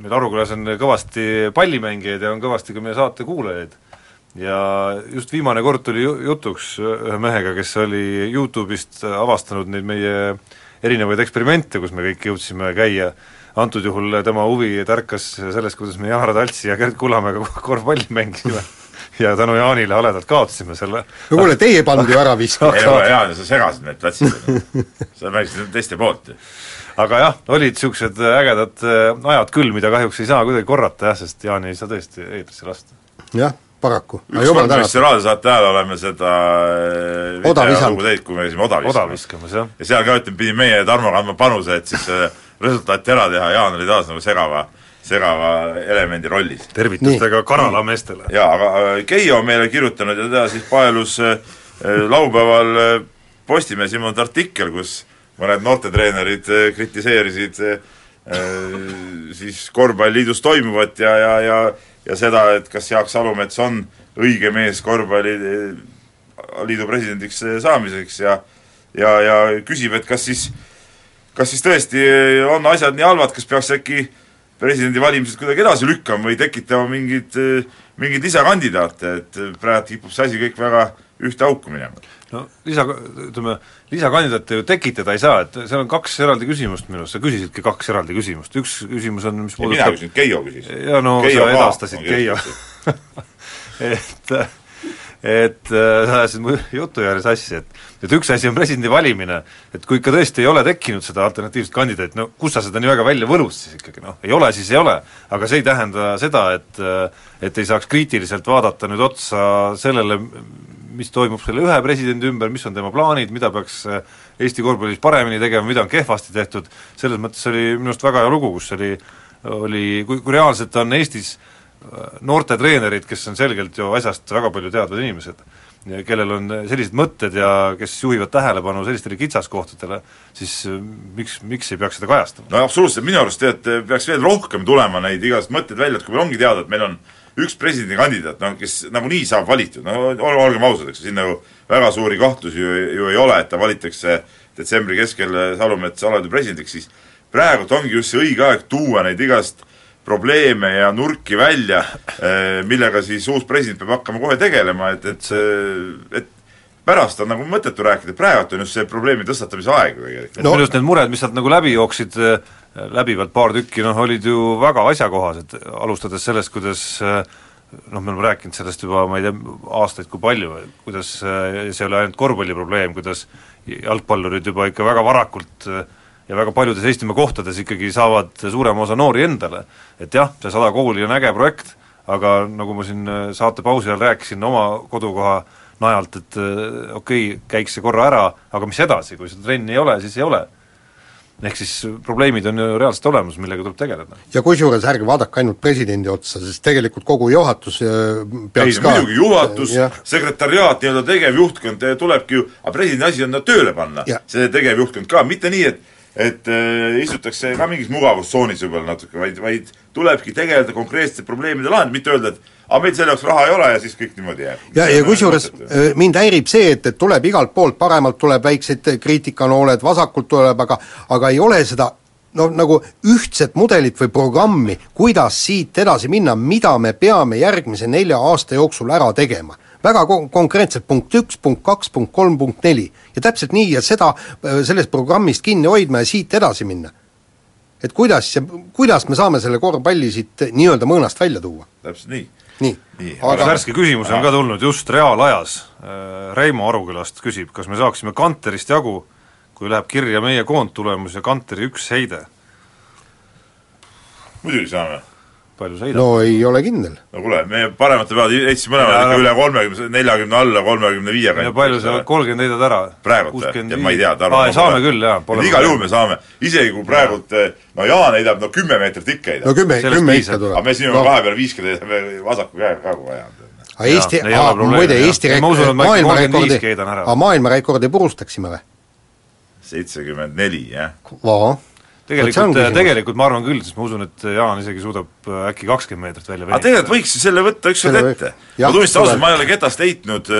Speaker 7: meil Arukülas on kõvasti pallimängijaid ja on kõvasti ka meie saate kuulajaid. Ja just viimane kord tuli ju- jutuks ühe mehega, kes oli Youtube'ist avastanud neid meie erinevaid eksperimente, kus me kõik jõudsime käia, antud juhul tema huvi tärkas sellest, kuidas me Janar Taltsi ja Gerd Kullamäega korvpalli mängisime ja tänu Jaanile haledalt kaotasime selle
Speaker 5: no kuule, teie ei pannud ju ära viskama.
Speaker 6: ei ole hea, sa segasid meid platsil. sa mängisid teiste poolt ju.
Speaker 7: aga jah, olid niisugused ägedad äh, ajad küll, mida kahjuks ei saa kuidagi korrata jah, sest Jaani ei saa tõesti eetrisse lasta.
Speaker 5: jah, paraku.
Speaker 6: ükskord me vist raadiosaate ajal oleme seda
Speaker 5: Oda visanud.
Speaker 6: lugu teinud, kui me käisime oda
Speaker 7: oda
Speaker 6: viskamas.
Speaker 7: viskamas, jah.
Speaker 6: ja seal ka ütleme, pidi meie Tarmo kandma panuse, et siis see resultaati ära teha, Jaan oli taas nagu segava, segava elemendi rollis.
Speaker 7: tervitustega Kanala meestele.
Speaker 6: jaa, aga äh, Keijo on meile kirjutanud ja teda siis paelus laupäeval Postimehes ilmunud artikkel, kus mõned noortetreenerid kritiseerisid siis korvpalliliidus toimuvat ja, ja, ja ja seda, et kas Jaak Salumets on õige mees korvpalliliidu presidendiks saamiseks ja ja, ja küsib, et kas siis, kas siis tõesti on asjad nii halvad, kas peaks äkki presidendivalimised kuidagi edasi lükkama või tekitama mingeid, mingeid lisakandidaate, et praegu kipub see asi kõik väga ühte auku minema.
Speaker 7: No lisa, ütleme, lisakandidaate ju tekitada ei saa, et seal on kaks eraldi küsimust minu arust, sa küsisidki kaks eraldi küsimust, üks küsimus on, mis
Speaker 6: ei, mina küsin, Keijo küsis.
Speaker 7: ja no
Speaker 6: Keijo
Speaker 7: sa edastasid Keijo et et äh, sa ajasid mu jutu järgi sassi, et et üks asi on presidendi valimine, et kui ikka tõesti ei ole tekkinud seda alternatiivset kandidaati, no kus sa seda nii väga välja võlud siis ikkagi, noh, ei ole, siis ei ole. aga see ei tähenda seda, et et ei saaks kriitiliselt vaadata nüüd otsa sellele, mis toimub selle ühe presidendi ümber, mis on tema plaanid, mida peaks Eesti korvpallis paremini tegema, mida on kehvasti tehtud, selles mõttes oli minu arust väga hea lugu, kus oli oli, kui, kui reaalselt on Eestis noorte treenerid, kes on selgelt ju asjast väga palju teadvad inimesed, kellel on sellised mõtted ja kes juhivad tähelepanu sellistele kitsaskohtadele, siis miks, miks ei peaks seda kajastama?
Speaker 6: no absoluutselt, minu arust tead, peaks veel rohkem tulema neid igasuguseid mõtteid välja, et kui meil ongi teada, et meil on üks presidendikandidaat, noh, kes nagunii saab valitud, no ol- olgem ausad, eks siin nagu väga suuri kahtlusi ju, ju ei ole, et ta valitakse detsembri keskel Salumets alade presidendiks, siis praegult ongi just see õige aeg tuua neid igast probleeme ja nurki välja, millega siis uus president peab hakkama kohe tegelema, et, et see, et pärast on nagu mõttetu rääkida, praegu on just see probleemi tõstatamise aeg tegelikult.
Speaker 7: no. minu arust need mured, mis sealt nagu läbi jooksid, läbivalt paar tükki, noh, olid ju väga asjakohased, alustades sellest, kuidas noh, me oleme rääkinud sellest juba ma ei tea, aastaid kui palju, kuidas see ei ole ainult korvpalliprobleem, kuidas jalgpallurid juba ikka väga varakult ja väga paljudes Eestimaa kohtades ikkagi saavad suurema osa noori endale. et jah, see sada kooli on äge projekt, aga nagu ma siin saate pausi ajal rääkisin oma kodukoha najalt, et okei okay,, käiks see korra ära, aga mis edasi, kui seda trenni ei ole, siis ei ole. Ehk siis probleemid on ju reaalselt olemas, millega tuleb tegeleda.
Speaker 5: ja kusjuures ärge vaadake ainult presidendi otsa, sest tegelikult kogu juhatus äh, peaks
Speaker 6: ei,
Speaker 5: ka
Speaker 6: muidugi juhatus,
Speaker 5: jah.
Speaker 6: sekretäriaat, nii-öelda tegevjuhtkond tulebki ju, aga presidendi asi on ta tööle panna, see tegevjuhtkond ka, mitte nii, et et äh, istutakse ka mingis mugavustsoonis võib-olla natuke, vaid, vaid tulebki tegeleda konkreetsete probleemide lahendamisega, mitte öelda, et aga meil selle jaoks raha ei ole ja siis kõik niimoodi jääb.
Speaker 5: ja, ja kusjuures äh, mind häirib see, et, et tuleb igalt poolt, paremalt tuleb väiksed kriitikanooled, vasakult tuleb, aga aga ei ole seda noh, nagu ühtset mudelit või programmi, kuidas siit edasi minna, mida me peame järgmise nelja aasta jooksul ära tegema väga kon-, konkreetselt punkt üks, punkt kaks, punkt kolm, punkt neli. ja täpselt nii ja seda, sellest programmist kinni hoidma ja siit edasi minna. et kuidas kuidas me saame selle korvpalli siit nii-öelda mõõnast välja tuua.
Speaker 6: täpselt nii.
Speaker 5: Nii,
Speaker 6: nii,
Speaker 7: aga värske küsimus on ka tulnud just reaalajas, Reimo Arukülast küsib, kas me saaksime Kanterist jagu, kui läheb kirja meie koondtulemus ja Kanteri üks heide,
Speaker 6: muidugi saame.
Speaker 7: Palju see heidab
Speaker 5: no ei ole kindel.
Speaker 6: no kuule, meie paremate pead heitsime mõlemad ikka üle kolmekümne, neljakümne alla, kolmekümne viie
Speaker 7: ja palju sa kolmkümmend heidad ära?
Speaker 6: praegult või? Ja ma ei tea, Tarmo
Speaker 7: aa, saame küll, jaa.
Speaker 6: igal juhul me saame, isegi kui praegult no Jaan heidab no kümme meetrit ikka heidab
Speaker 5: no kümme, kümme ikka tuleb.
Speaker 6: aga me siin
Speaker 5: no,
Speaker 6: no. vahepeal viiskümmend heidame vasaku käega ka kogu aeg.
Speaker 5: aga Eesti, muide. Eesti maailmarekordi
Speaker 7: 35 heidan ära.
Speaker 5: aga maailmarekordi purustaksime või?
Speaker 6: seitsekümmend neli, jah.
Speaker 7: Tegelikult,
Speaker 5: küsimus.
Speaker 7: tegelikult ma arvan küll, sest ma usun, et Jaan isegi suudab äh, äkki kakskümmend meetrit välja
Speaker 6: aga tegelikult võiks ju selle võtta ükskord ette. ma tunnistan ausalt, ma ei ole ketast heitnud,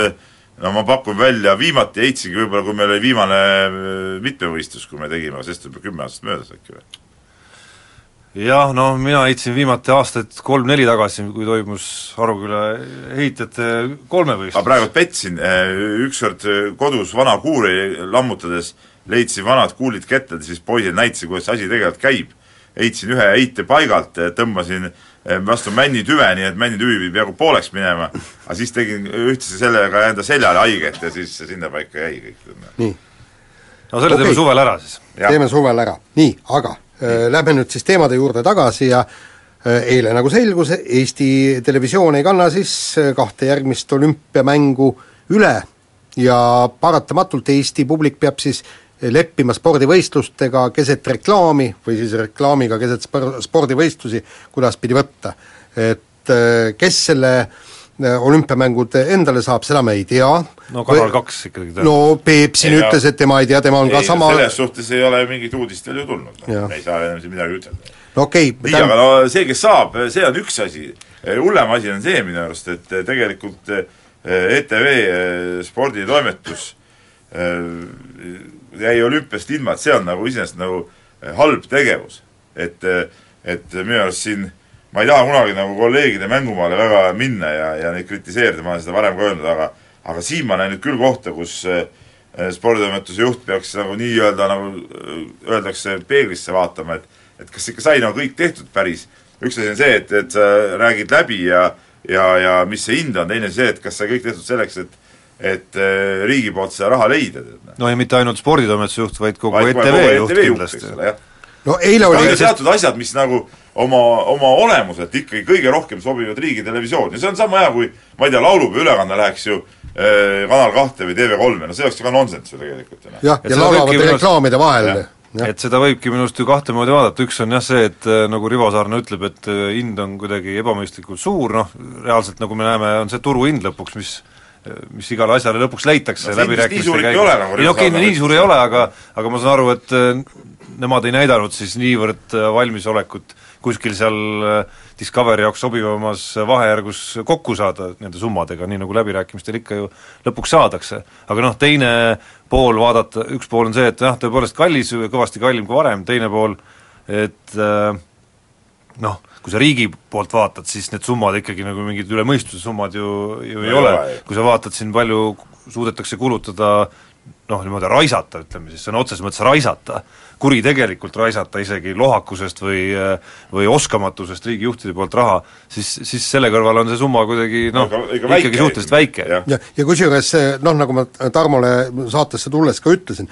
Speaker 6: no ma pakun välja, viimati heitsingi võib-olla, kui meil oli viimane äh, mitmevõistlus, kui me tegime, sest juba kümme aastat möödas äkki või?
Speaker 7: jah, no mina heitsin viimati aastaid kolm-neli tagasi, kui toimus Aruküla heitjate kolmevõistlus.
Speaker 6: ma praegu petsin, ükskord kodus vana kuuri lammutades leidsin vanad kuulid kettad, siis poisil näitasin, kuidas see asi tegelikult käib. heitsin ühe heite paigalt, tõmbasin eh, vastu männitüve, nii et männitüvi pidi peaaegu pooleks minema, aga siis tegin ühtse sellega enda seljale haiget ja siis sinnapaika jäi kõik.
Speaker 5: nii,
Speaker 7: no selle
Speaker 5: Okei.
Speaker 7: teeme suvel ära siis.
Speaker 6: Jah.
Speaker 5: teeme suvel ära. nii, aga äh, lähme nüüd siis teemade juurde tagasi ja äh, eile nagu selgus, Eesti Televisioon ei kanna siis kahte järgmist olümpiamängu üle ja paratamatult Eesti publik peab siis leppima spordivõistlustega keset reklaami või siis reklaamiga keset spor-, spordivõistlusi, kuidas pidi võtta. et äh, kes selle äh, olümpiamängud endale saab, seda me ei tea.
Speaker 7: no Kanal kaks ikkagi teab.
Speaker 5: no Peep siin
Speaker 6: Ei,
Speaker 5: ütles, et tema ei tea, tema on ka
Speaker 6: ei,
Speaker 5: sama
Speaker 6: selles suhtes ei ole mingit uudist veel ju tulnud,
Speaker 5: Jah.
Speaker 6: ei saa enam siin midagi ütelda.
Speaker 5: no okei
Speaker 6: nii, aga no see, kes saab, see on üks asi. hullem asi on see minu arust, et tegelikult eh, ETV sporditoimetus jäi olümpiast ilma, et see on nagu iseenesest nagu eh, halb tegevus. et, eh, et minu arust siin ma ei taha kunagi nagu kolleegide mängumaale väga minna ja, ja neid kritiseerida, ma olen seda varem ka öelnud, aga aga siin ma näen nüüd küll kohta, kus sporditoimetuse juht peaks nagu nii-öelda nagu öeldakse, peeglisse vaatama, et et kas ikka sai nagu kõik tehtud päris. üks asi on see, et, et sa räägid läbi ja ja, ja mis see hind on, teine see, et kas sai kõik tehtud selleks, et et eh, riigi poolt seda raha leida, noh.
Speaker 7: no ja mitte ainult sporditoimetuse juht, vaid kogu
Speaker 6: Vaid kogu
Speaker 7: ETV juht
Speaker 6: ETV
Speaker 7: kindlasti.
Speaker 5: no eile oli
Speaker 6: on teatud asjad, mis nagu oma, oma olemuselt ikkagi kõige rohkem sobivad riigitelevisiooni ja see on sama hea, kui ma ei tea, laulupeo ülekanne läheks ju eh, Kanal kahte või TV3-e, no see oleks ju ka nonsenss ju tegelikult noh.
Speaker 5: jah,
Speaker 7: Et
Speaker 5: ja
Speaker 7: seda
Speaker 5: laulavad reklaamide vahel.
Speaker 6: Jah,
Speaker 7: et seda võibki minu arust ju kahte moodi vaadata, üks on jah see, et äh, nagu Rivo Saarna ütleb, et äh, hind on kuidagi ebamõistlikult suur, noh reaalselt nagu me näeme, on see turuhind lõpuks, mis mis igale asjale lõpuks leitakse
Speaker 6: No ei ole, nagu
Speaker 7: ei no okei, nii suur ei ole, aga aga ma saan aru, et äh, nemad ei näidanud siis niivõrd äh, valmisolekut kuskil seal äh, Discovery jaoks sobivamas vahejärgus kokku saada nende summadega, nii nagu läbirääkimistel ikka ju lõpuks saadakse. aga noh, teine pool vaadata, üks pool on see, et jah, tõepoolest kallis, kõvasti kallim kui varem, teine pool, et äh, noh, kui sa riigi poolt vaatad, siis need summad ikkagi nagu mingid üle mõistuse summad ju, ju ei
Speaker 6: Ei
Speaker 7: ole kui sa vaatad siin, palju suudetakse kulutada noh, niimoodi raisata, ütleme siis sõna otseses mõttes raisata, kuritegelikult raisata isegi lohakusest või või oskamatusest riigijuhtide poolt raha, siis, siis selle kõrval on see summa kuidagi noh,
Speaker 6: Ikka- ikka
Speaker 7: ikkagi
Speaker 6: väike.
Speaker 7: suhteliselt väike.
Speaker 6: Jah.
Speaker 5: ja, ja kusjuures noh, nagu ma Tarmole saatesse tulles ka ütlesin,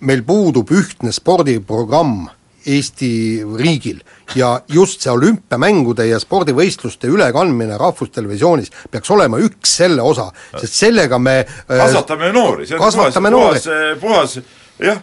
Speaker 5: meil puudub ühtne spordiprogramm Eesti riigil ja just see olümpiamängude ja spordivõistluste ülekandmine Rahvustelevisioonis peaks olema üks selle osa, sest sellega me äh,
Speaker 6: kasvatame noori, see on puhas,
Speaker 5: kasvatame noori.
Speaker 6: puhas, puhas jah,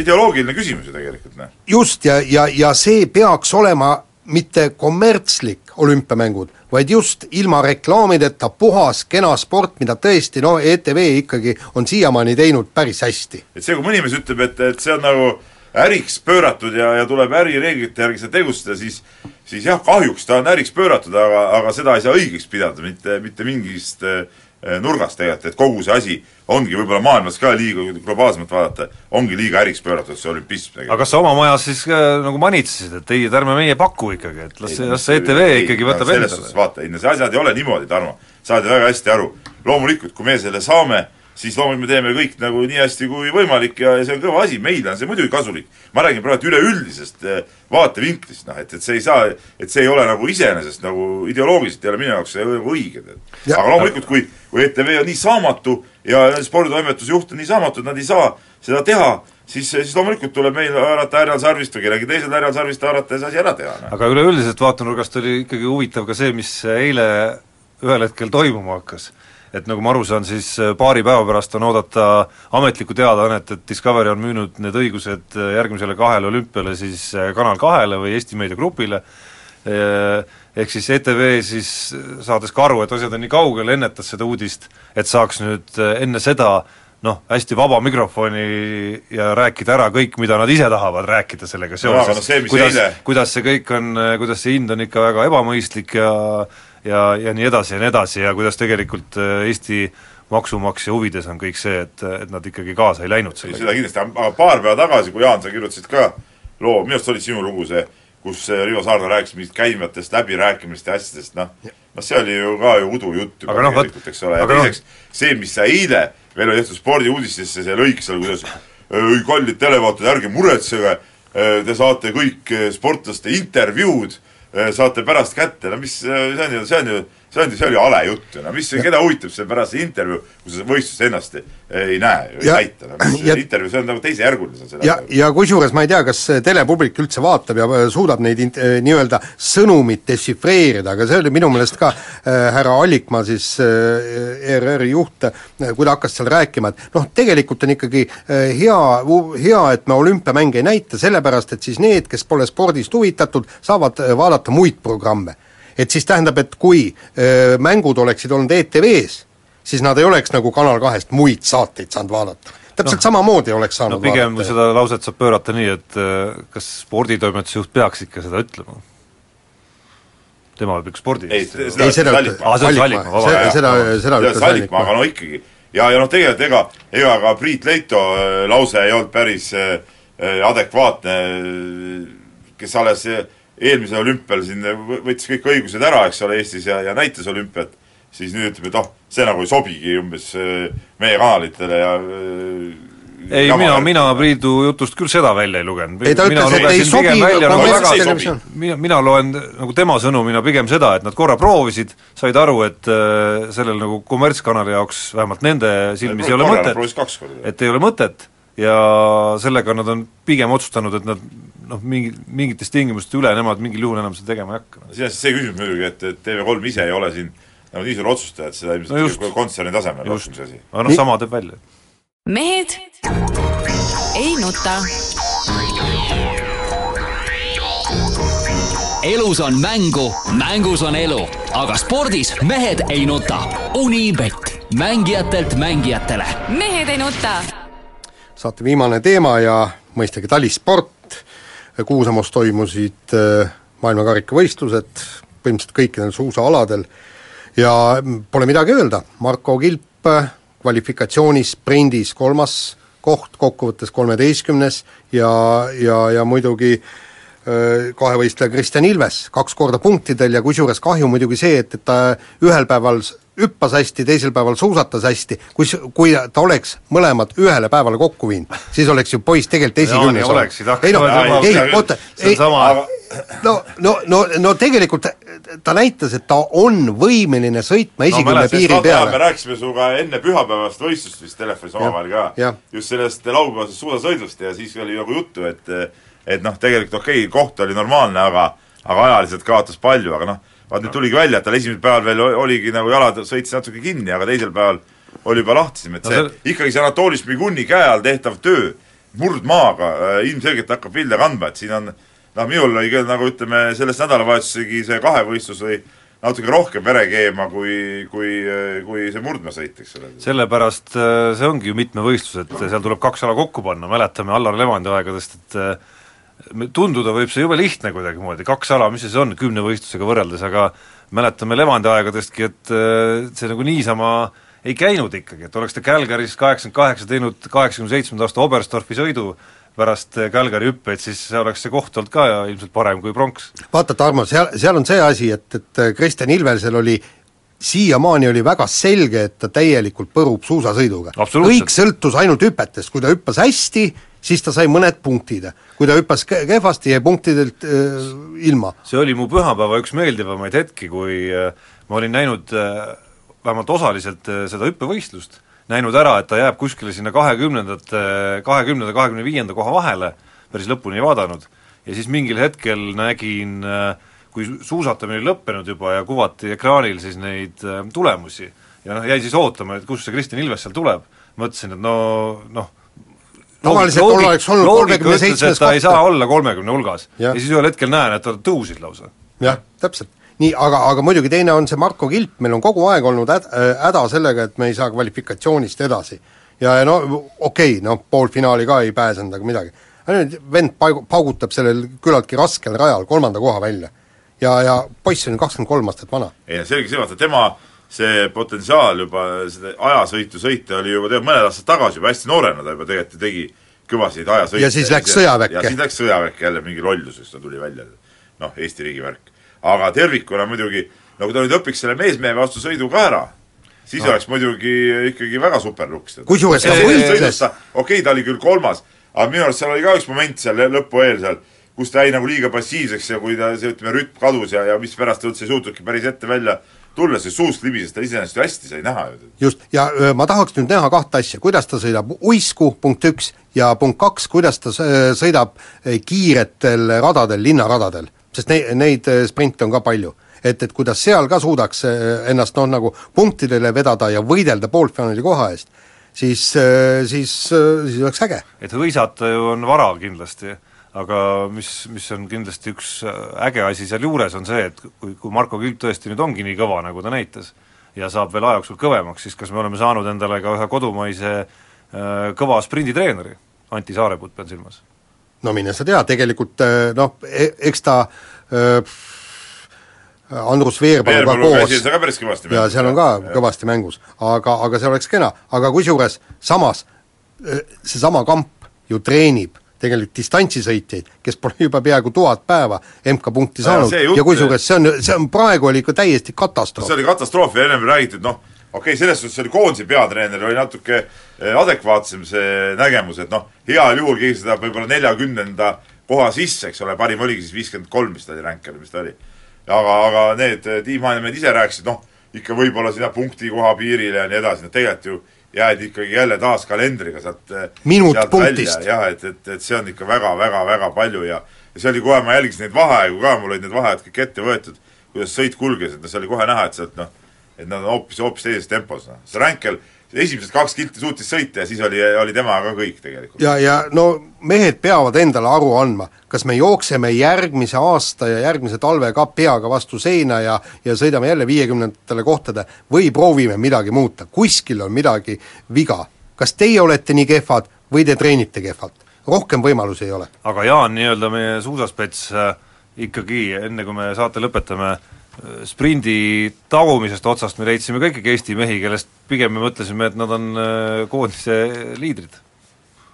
Speaker 6: ideoloogiline küsimus ju tegelikult, noh.
Speaker 5: just, ja, ja, ja see peaks olema mitte kommertslik olümpiamängud, vaid just ilma reklaamideta puhas kena sport, mida tõesti no ETV ikkagi on siiamaani teinud päris hästi.
Speaker 6: et see, kui mõni mees ütleb, et, et see on nagu äriks pööratud ja, ja tuleb ärireeglite järgi seda tegutseda, siis siis jah, kahjuks ta on äriks pööratud, aga, aga seda ei saa õigeks pidada mitte, mitte mingist äh, nurgast tegelikult, et kogu see asi ongi võib-olla maailmas ka liiga globaalsemalt vaadata, ongi liiga äriks pööratud, see olümpism
Speaker 7: aga kas sa oma majas siis äh, nagu manitsesid, et ei, et ärme meie paku ikkagi, et las see, las see ETV ikkagi võtab
Speaker 6: selles suhtes
Speaker 7: endale?
Speaker 6: vaata, ei no see asjad ei ole niimoodi, Tarmo. saad ju väga hästi aru. loomulikult, kui me selle saame, siis loomulikult me teeme kõik nagu nii hästi kui võimalik ja, ja see on kõva asi, meile on see muidugi kasulik. ma räägin praegu üleüldisest eh, vaatevinklist, noh et, et see ei saa, et see ei ole nagu iseenesest nagu ideoloogiliselt ei ole minu jaoks nagu õige. aga loomulikult, kui, kui ETV on nii saamatu ja sporditoimetuse juht on nii saamatu, et nad ei saa seda teha, siis, siis loomulikult tuleb meil haarata härjal sarvist või kellelgi teisel härjal sarvist haarata ja see asi ära teha no..
Speaker 7: aga üleüldiselt vaatenurgast oli ikkagi huvitav ka see, mis eile ühel hetkel toimuma hakkas. Et nagu ma aru saan, siis paari päeva pärast on oodata ametlikku teadaannet, et Discovery on müünud need õigused järgmisele kahele olümpiale siis Kanal kahele või Eesti Meedia Grupile, ehk siis ETV siis saades ka aru, et asjad on nii kaugel, ennetas seda uudist, et saaks nüüd enne seda noh, hästi vaba mikrofoni ja rääkida ära kõik, mida nad ise tahavad rääkida sellega seoses.
Speaker 6: no,,
Speaker 7: kuidas
Speaker 6: eile...,
Speaker 7: kuidas see kõik on, kuidas see hind on ikka väga ebamõistlik ja ja, ja nii edasi ja nii edasi ja kuidas tegelikult äh, Eesti maksumaksja huvides on kõik see, et, et nad ikkagi kaasa ei läinud
Speaker 6: sellega. seda kindlasti, aga paar päeva tagasi, kui Jaan, sa kirjutasid ka loo, minu arust oli sinu lugu see, kus Rivo Saarna rääkis mingit käimatest läbirääkimiste asjadest, noh, noh see oli ju ka ju udujutt juba
Speaker 7: no,
Speaker 6: tegelikult, eks ole, ja teiseks no. see, mis sa eile veel oli tehtud spordiuudistesse see lõik seal, kuidas kallid televaatajad, ärge muretsege, te saate kõik sportlaste intervjuud, saate pärast kätte, no mis, see on ju, see on ju see on, see oli hale jutt ju, no mis, keda huvitab see pärast see intervjuu, kui sa võistluses ennast ei, ei näe, ei näita, no mis ja, intervjuu, see on nagu teisejärguline see
Speaker 5: ja, ja kusjuures ma ei tea, kas telepublik üldse vaatab ja suudab neid int-, nii-öelda sõnumit dešifreerida, aga see oli minu meelest ka äh, härra Allikmaa siis äh, ERR-i juht äh,, kui ta hakkas seal rääkima, et noh, tegelikult on ikkagi äh, hea, hea, et me olümpiamänge ei näita, sellepärast et siis need, kes pole spordist huvitatud, saavad äh, vaadata muid programme et siis tähendab, et kui öö, mängud oleksid olnud ETV-s, siis nad ei oleks nagu Kanal kahest muid saateid saanud vaadata. täpselt no, samamoodi oleks saanud
Speaker 7: no pigem vaadata. seda lauset saab pöörata nii, et kas sporditoimetuse juht peaks ikka seda ütlema? tema võib ikka spordi
Speaker 6: ei, seda, seda,
Speaker 7: ah, seda, seda,
Speaker 5: seda, seda, seda ütles
Speaker 6: Allikmaa, aga no ikkagi. ja, ja noh, tegelikult ega, ega ka Priit Leito lause ei olnud päris äh, adekvaatne, kes alles eelmisel olümpial siin võttis kõik õigused ära, eks ole, Eestis ja, ja näitas olümpiat, siis nüüd ütleb, et oh, see nagu ei sobigi umbes äh, meie kanalitele ja äh,
Speaker 7: ei, mina, mina Priidu jutust küll seda välja ei lugenud.
Speaker 5: ei, ta ütles, et ei sobi
Speaker 7: nagu väga, mina, mina loen nagu tema sõnumina pigem seda, et nad korra proovisid, said aru, et äh, sellel nagu kommertskanali jaoks, vähemalt nende silmis ei ole mõtet, et ei ole mõtet ja sellega nad on pigem otsustanud, et nad noh, mingi, mingitest tingimustest üle nemad mingil juhul enam seda tegema ei hakka.
Speaker 6: iseenesest see küsimus muidugi, et, et TV3 ise ei ole siin nagu nii suur otsustaja, et seda ilmselt no just, kontserni tasemel rohkem see asi.
Speaker 7: aga noh, sama teeb välja.
Speaker 3: mehed ei nuta.
Speaker 4: elus on mängu, mängus on elu, aga spordis mehed ei nuta. Unibet, mängijatelt mängijatele.
Speaker 3: mehed ei nuta
Speaker 5: saate viimane teema ja mõistagi talisport, Kuusamoos toimusid äh, maailmakarikavõistlused põhimõtteliselt kõikidel suusaaladel. Ja pole midagi öelda, Marko Kilp äh, kvalifikatsioonis sprindis kolmas koht, kokkuvõttes kolmeteistkümnes ja, ja, ja muidugi äh, kahevõistleja Kristjan Ilves kaks korda punktidel ja kusjuures kahju muidugi see, et, et ta ühel päeval hüppas hästi, teisel päeval suusatas hästi, kus, kui ta oleks mõlemad ühele päevale kokku viinud, siis oleks ju poiss tegelikult esikümnes
Speaker 7: olnud.
Speaker 5: ei no, ei, oota, ei, no, no, no, no tegelikult ta näitas, et ta on võimeline sõitma esikümne no, piiri peale.
Speaker 6: me rääkisime sinuga enne pühapäevast võistlust vist telefonis omavahel ka, just sellest laupäevasest suusasõidust ja siis oli nagu juttu, et et noh, tegelikult okei okay,, koht oli normaalne, aga aga ajaliselt kaotas palju, aga noh, vaat nüüd tuligi välja, et tal esimesel päeval veel oligi nagu jalad sõitsid natuke kinni, aga teisel päeval oli juba lahtisem, et see no, see... ikkagi see Anatoli Šmiguni käe all tehtav töö murdmaaga äh, ilmselgelt hakkab vilja kandma, et siin on noh, minul oli küll nagu ütleme, sellest nädalavahetusegi see kahevõistlus või natuke rohkem vere keema kui, kui, kui see murdmaasõit, eks ole.
Speaker 7: sellepärast äh, see ongi ju mitmevõistlus, et seal tuleb kaks ala kokku panna, mäletame Allar Levandi aegadest, et äh, tunduda võib see jube lihtne kuidagimoodi, kaks ala, mis see siis on kümnevõistlusega võrreldes, aga mäletame Levandi aegadestki, et see nagu niisama ei käinud ikkagi, et oleks ta Calgary's kaheksakümmend kaheksa teinud kaheksakümne seitsmenda aasta Oberstdorfi sõidu pärast Calgary hüppeid, siis oleks see koht olnud ka ilmselt parem kui pronks.
Speaker 5: vaata, Tarmo, seal, seal on see asi, et, et Kristjan Ilvesel oli siiamaani oli väga selge, et ta täielikult põrub suusasõiduga. Kõik sõltus ainult hüpetest, kui ta hüppas hästi, siis ta sai mõned punktid. kui ta hüppas ke- kehvasti, jäi punktidelt äh, ilma.
Speaker 7: see oli mu pühapäeva üks meeldivamaid hetki, kui äh, ma olin näinud äh, vähemalt osaliselt äh, seda hüppevõistlust, näinud ära, et ta jääb kuskile sinna kahekümnendate, kahekümnenda, kahekümne viienda koha vahele, päris lõpuni ei vaadanud, ja siis mingil hetkel nägin äh, kui su- suusatamine oli lõppenud juba ja kuvati ekraanil siis neid äh, tulemusi. Ja noh, jäi siis ootama, et kust see Kristjan Ilves seal tuleb, mõtlesin, et no noh,
Speaker 5: Tavaliselt
Speaker 7: loogik-
Speaker 5: oleks olnud
Speaker 7: loogika
Speaker 5: 37
Speaker 7: ütles, et ta ei saa olla kolmekümne hulgas.
Speaker 5: Jah.
Speaker 7: ja siis ühel hetkel näen, et ta tõusid lausa.
Speaker 5: jah, täpselt. nii, aga, aga muidugi teine on see Marko Kilp, meil on kogu aeg olnud häd- häda sellega, et me ei saa kvalifikatsioonist edasi. ja, ja no okei okay,, noh, poolfinaali ka ei pääsenud, aga midagi. nüüd vend paigu-, paugutab sellel küllaltki raskel rajal kolmanda koha välja. ja, ja poiss on kakskümmend kolm aastat vana.
Speaker 6: ei no selge see, vaata tema see potentsiaal juba, seda ajasõitu sõita oli juba tegelikult mõned aastad tagasi juba hästi noorena, ta juba tegelikult ju tegi kõvasid ajasõite.
Speaker 5: Ja siis läks sõjaväkke.
Speaker 6: ja siis läks sõjaväkke jälle mingi lolluseks ta tuli välja, noh, Eesti riigi värk. aga tervikuna muidugi, no kui ta nüüd õpiks selle meesmehe vastu sõidu ka ära, siis no. oleks muidugi ikkagi väga super luks.
Speaker 5: Kusjuures ta võitles-
Speaker 6: okei ta oli küll kolmas, aga minu arust seal oli ka üks moment seal lõpu eel seal, kus ta jäi nagu liiga passiivseks ja kui ta see, ütleme, rütm kadus ja, ja mispärast ta üldse ei suutnudki päris ette välja tulla, see suust libises ta iseenesest ju hästi, sai näha ju.
Speaker 5: just, ja öö, ma tahaks nüüd näha kahte asja, kuidas ta sõidab uisku, punkt üks, ja punkt kaks, kuidas ta sõidab eh, kiiretel radadel, linnaradadel, sest ne-, neid eh, sprinte on ka palju. et, et kuidas seal ka suudaks eh, ennast noh, nagu punktidele vedada ja võidelda poolfinaali koha eest, siis, siis, siis oleks äge.
Speaker 7: et hõisata ju on vara kindlasti, aga mis, mis on kindlasti üks äge asi sealjuures, on see, et kui, kui Marko Külp tõesti nüüd ongi nii kõva, nagu ta näitas, ja saab veel aja jooksul kõvemaks, siis kas me oleme saanud endale ka ühe kodumaise äh, kõva sprinditreeneri, Anti Saareput pean silmas?
Speaker 5: no mine sa tea, tegelikult eh, noh, eks ta öö, Andrus Veerpaluga
Speaker 6: Veerpalu
Speaker 5: koos ja seal on ka
Speaker 6: Jah.
Speaker 5: kõvasti mängus, aga, aga see oleks kena, aga kusjuures samas seesama kamp ju treenib tegelikult distantsisõitjaid, kes pole juba peaaegu tuhat päeva MK-punkti saanud
Speaker 6: jutt-
Speaker 5: ja kusjuures see on, see on praegu oli ikka täiesti katastroof
Speaker 6: see oli katastroof ja ennem räägiti, et noh, okei okay,, selles suhtes oli koondise peatreener, oli natuke eh, adekvaatsem see nägemus, et noh, heal juhul keegi seda võib-olla neljakümnenda koha sisse, eks ole, parim oligi siis viiskümmend kolm, mis ta oli ränk või mis ta oli. aga, aga need eh, tiimanimed ise rääkisid, noh, ikka võib-olla sinna punkti koha piirile ja nii edasi, no tegelikult ju jäädi ikkagi jälle taas kalendriga sealt eh,
Speaker 5: Minut
Speaker 6: sealt
Speaker 5: punktist.
Speaker 6: jah, et, et, et see on ikka väga-väga-väga palju ja ja see oli kohe, ma jälgisin neid vaheaegu ka, mul olid need vaheajad kõik ette võetud, kuidas sõit kulges, et noh, see oli kohe näha, et sealt noh, et nad on hoopis, hoopis teises tempos, noh. see Ränkel esimesed kaks kilti suutis sõita ja siis oli, oli temaga kõik tegelikult.
Speaker 5: ja, ja no mehed peavad endale aru andma, kas me jookseme järgmise aasta ja järgmise talve ka peaga vastu seina ja ja sõidame jälle viiekümnendatele kohtade või proovime midagi muuta, kuskil on midagi viga. kas teie olete nii kehvad või te treenite kehvalt? rohkem võimalusi ei ole.
Speaker 7: aga Jaan, nii-öelda meie suusaspets äh, ikkagi, enne kui me saate lõpetame, äh, sprindi tagumisest otsast me leidsime ka ikkagi Eesti mehi, kellest pigem me mõtlesime, et nad on äh, koondise liidrid.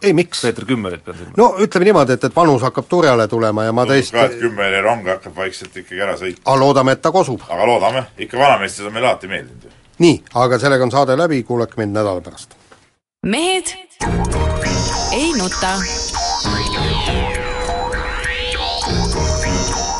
Speaker 5: ei, miks?
Speaker 7: Peeter Kümmerit pean silmas.
Speaker 5: no ütleme niimoodi, et, et vanus hakkab turjale tulema ja ma
Speaker 6: ka, et
Speaker 5: tõesti,
Speaker 6: kümmene rong hakkab vaikselt ikkagi ära sõitma.
Speaker 5: aga loodame, et ta kosub.
Speaker 6: aga loodame, ikka vanameestes on meile alati meeldinud ju.
Speaker 5: nii, aga sellega on saade läbi, kuulake mind nädala pärast.
Speaker 3: mehed ei nuta.